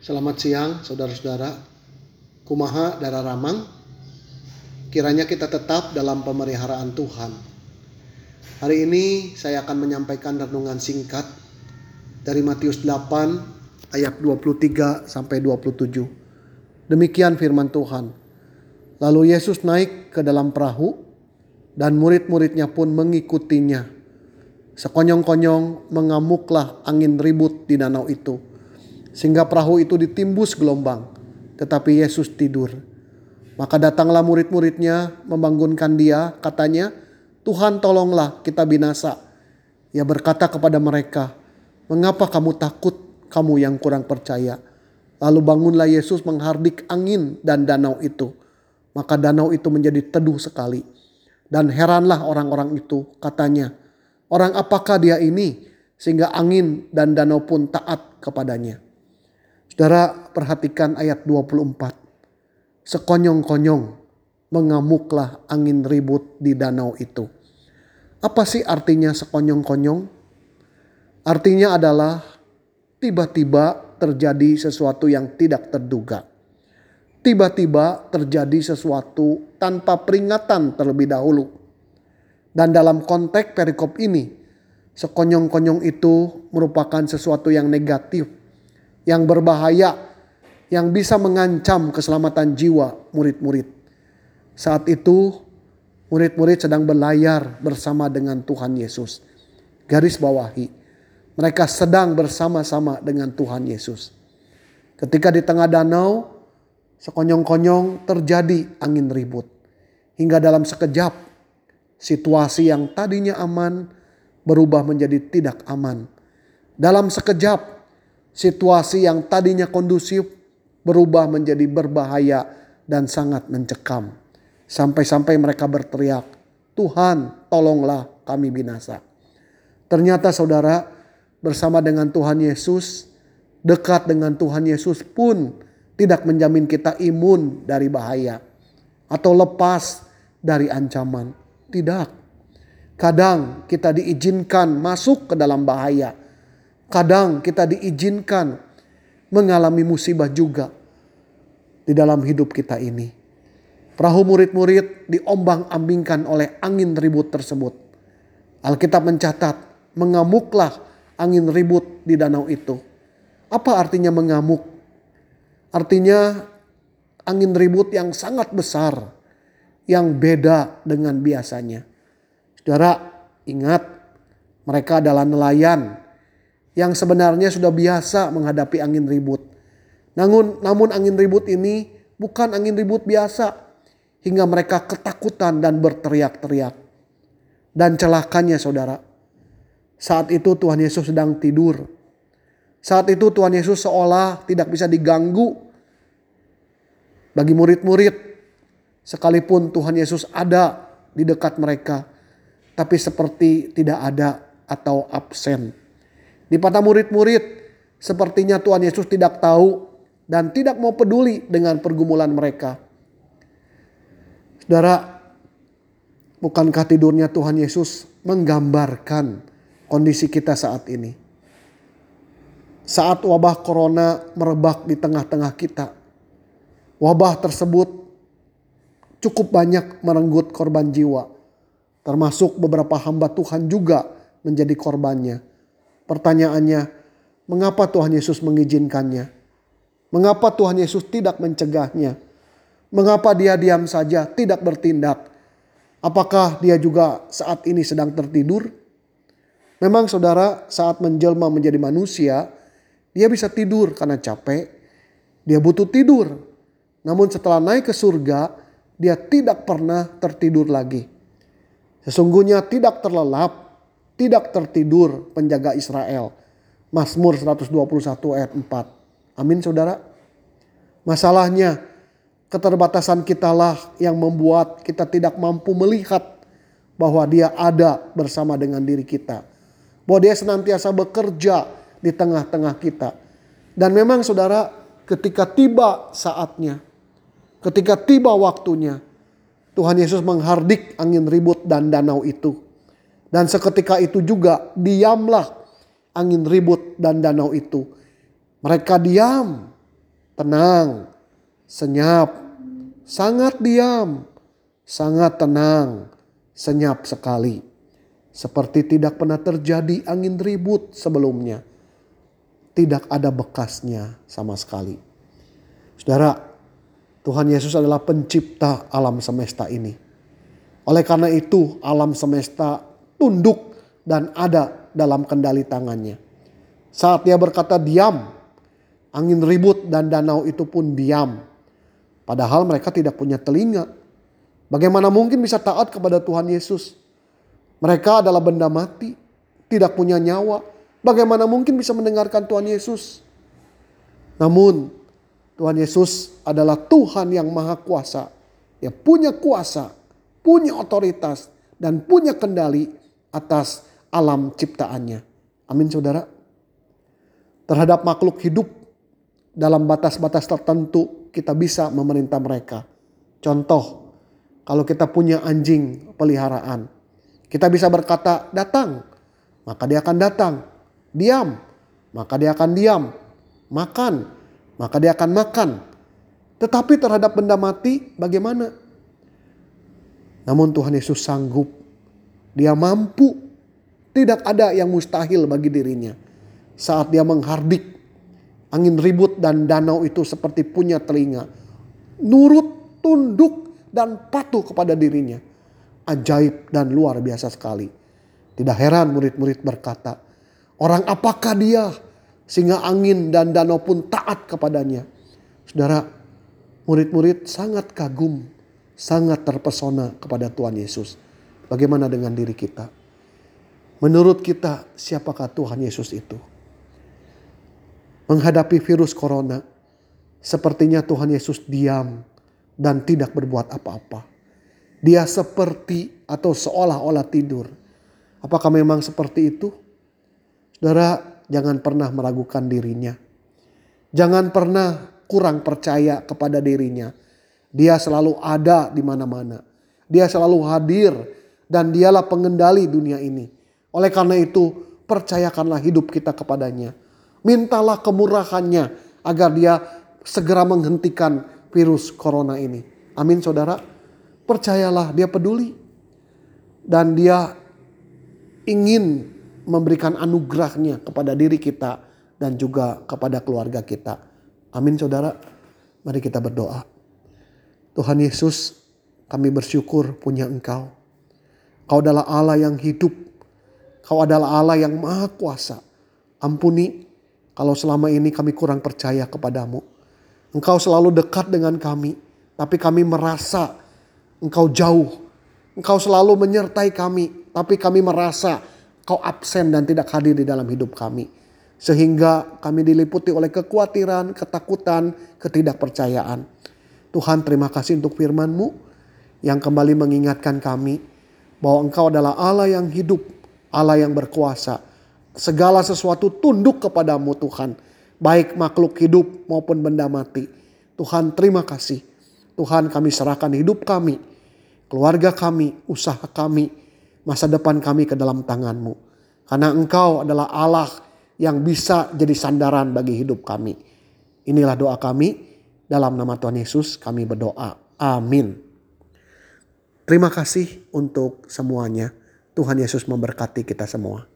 Selamat siang saudara-saudara. Kumaha Dara Ramang. Kiranya kita tetap dalam pemeliharaan Tuhan. Hari ini saya akan menyampaikan renungan singkat dari Matius 8 ayat 23 sampai 27. Demikian firman Tuhan. Lalu Yesus naik ke dalam perahu dan murid-muridnya pun mengikutinya. Sekonyong-konyong mengamuklah angin ribut di danau itu sehingga perahu itu ditimbus gelombang, tetapi Yesus tidur. Maka datanglah murid-muridnya membangunkan dia, katanya, Tuhan tolonglah kita binasa. Ia berkata kepada mereka, mengapa kamu takut, kamu yang kurang percaya? Lalu bangunlah Yesus menghardik angin dan danau itu. Maka danau itu menjadi teduh sekali. Dan heranlah orang-orang itu, katanya, orang apakah dia ini? Sehingga angin dan danau pun taat kepadanya. Saudara perhatikan ayat 24. Sekonyong-konyong mengamuklah angin ribut di danau itu. Apa sih artinya sekonyong-konyong? Artinya adalah tiba-tiba terjadi sesuatu yang tidak terduga. Tiba-tiba terjadi sesuatu tanpa peringatan terlebih dahulu. Dan dalam konteks perikop ini, sekonyong-konyong itu merupakan sesuatu yang negatif yang berbahaya yang bisa mengancam keselamatan jiwa murid-murid. Saat itu murid-murid sedang berlayar bersama dengan Tuhan Yesus. Garis bawahi, mereka sedang bersama-sama dengan Tuhan Yesus. Ketika di tengah danau, sekonyong-konyong terjadi angin ribut. Hingga dalam sekejap, situasi yang tadinya aman berubah menjadi tidak aman. Dalam sekejap, Situasi yang tadinya kondusif berubah menjadi berbahaya dan sangat mencekam. Sampai-sampai mereka berteriak, Tuhan tolonglah kami binasa. Ternyata saudara bersama dengan Tuhan Yesus, dekat dengan Tuhan Yesus pun tidak menjamin kita imun dari bahaya atau lepas dari ancaman. Tidak. Kadang kita diizinkan masuk ke dalam bahaya Kadang kita diizinkan mengalami musibah juga di dalam hidup kita ini. Perahu murid-murid diombang-ambingkan oleh angin ribut tersebut. Alkitab mencatat, mengamuklah angin ribut di danau itu. Apa artinya mengamuk? Artinya angin ribut yang sangat besar, yang beda dengan biasanya. Saudara, ingat mereka adalah nelayan yang sebenarnya sudah biasa menghadapi angin ribut. Namun, namun angin ribut ini bukan angin ribut biasa hingga mereka ketakutan dan berteriak-teriak. Dan celakanya saudara, saat itu Tuhan Yesus sedang tidur. Saat itu Tuhan Yesus seolah tidak bisa diganggu bagi murid-murid. Sekalipun Tuhan Yesus ada di dekat mereka, tapi seperti tidak ada atau absen. Di mata murid-murid, sepertinya Tuhan Yesus tidak tahu dan tidak mau peduli dengan pergumulan mereka. Saudara, bukankah tidurnya Tuhan Yesus menggambarkan kondisi kita saat ini? Saat wabah corona merebak di tengah-tengah kita, wabah tersebut cukup banyak merenggut korban jiwa, termasuk beberapa hamba Tuhan juga menjadi korbannya. Pertanyaannya, mengapa Tuhan Yesus mengizinkannya? Mengapa Tuhan Yesus tidak mencegahnya? Mengapa dia diam saja, tidak bertindak? Apakah dia juga saat ini sedang tertidur? Memang saudara saat menjelma menjadi manusia, dia bisa tidur karena capek. Dia butuh tidur. Namun setelah naik ke surga, dia tidak pernah tertidur lagi. Sesungguhnya tidak terlelap tidak tertidur penjaga Israel. Mazmur 121 ayat 4. Amin saudara. Masalahnya keterbatasan kitalah yang membuat kita tidak mampu melihat bahwa dia ada bersama dengan diri kita. Bahwa dia senantiasa bekerja di tengah-tengah kita. Dan memang saudara ketika tiba saatnya, ketika tiba waktunya, Tuhan Yesus menghardik angin ribut dan danau itu dan seketika itu juga diamlah angin ribut dan danau itu. Mereka diam tenang, senyap, sangat diam, sangat tenang, senyap sekali. Seperti tidak pernah terjadi angin ribut sebelumnya. Tidak ada bekasnya sama sekali. Saudara, Tuhan Yesus adalah pencipta alam semesta ini. Oleh karena itu, alam semesta tunduk dan ada dalam kendali tangannya. Saat dia berkata diam, angin ribut dan danau itu pun diam. Padahal mereka tidak punya telinga. Bagaimana mungkin bisa taat kepada Tuhan Yesus? Mereka adalah benda mati, tidak punya nyawa. Bagaimana mungkin bisa mendengarkan Tuhan Yesus? Namun Tuhan Yesus adalah Tuhan yang maha kuasa. Dia punya kuasa, punya otoritas, dan punya kendali atas alam ciptaannya. Amin saudara. Terhadap makhluk hidup dalam batas-batas tertentu kita bisa memerintah mereka. Contoh, kalau kita punya anjing peliharaan, kita bisa berkata datang, maka dia akan datang. Diam, maka dia akan diam. Makan, maka dia akan makan. Tetapi terhadap benda mati bagaimana? Namun Tuhan Yesus sanggup. Dia mampu tidak ada yang mustahil bagi dirinya. Saat dia menghardik, angin ribut dan danau itu seperti punya telinga. Nurut, tunduk, dan patuh kepada dirinya. Ajaib dan luar biasa sekali. Tidak heran murid-murid berkata, orang apakah dia sehingga angin dan danau pun taat kepadanya. Saudara, murid-murid sangat kagum, sangat terpesona kepada Tuhan Yesus. Bagaimana dengan diri kita? Menurut kita, siapakah Tuhan Yesus itu? Menghadapi virus corona, sepertinya Tuhan Yesus diam dan tidak berbuat apa-apa. Dia seperti atau seolah-olah tidur. Apakah memang seperti itu? Saudara, jangan pernah meragukan dirinya. Jangan pernah kurang percaya kepada dirinya. Dia selalu ada di mana-mana. Dia selalu hadir dan dialah pengendali dunia ini. Oleh karena itu, percayakanlah hidup kita kepadanya. Mintalah kemurahannya agar dia segera menghentikan virus corona ini. Amin saudara. Percayalah dia peduli. Dan dia ingin memberikan anugerahnya kepada diri kita dan juga kepada keluarga kita. Amin saudara. Mari kita berdoa. Tuhan Yesus kami bersyukur punya engkau. Kau adalah Allah yang hidup Kau adalah Allah yang maha kuasa. Ampuni kalau selama ini kami kurang percaya kepadamu. Engkau selalu dekat dengan kami. Tapi kami merasa engkau jauh. Engkau selalu menyertai kami. Tapi kami merasa kau absen dan tidak hadir di dalam hidup kami. Sehingga kami diliputi oleh kekhawatiran, ketakutan, ketidakpercayaan. Tuhan terima kasih untuk firman-Mu yang kembali mengingatkan kami bahwa Engkau adalah Allah yang hidup Allah yang berkuasa. Segala sesuatu tunduk kepadamu Tuhan. Baik makhluk hidup maupun benda mati. Tuhan terima kasih. Tuhan kami serahkan hidup kami, keluarga kami, usaha kami, masa depan kami ke dalam tanganmu. Karena engkau adalah Allah yang bisa jadi sandaran bagi hidup kami. Inilah doa kami. Dalam nama Tuhan Yesus kami berdoa. Amin. Terima kasih untuk semuanya. Tuhan Yesus memberkati kita semua.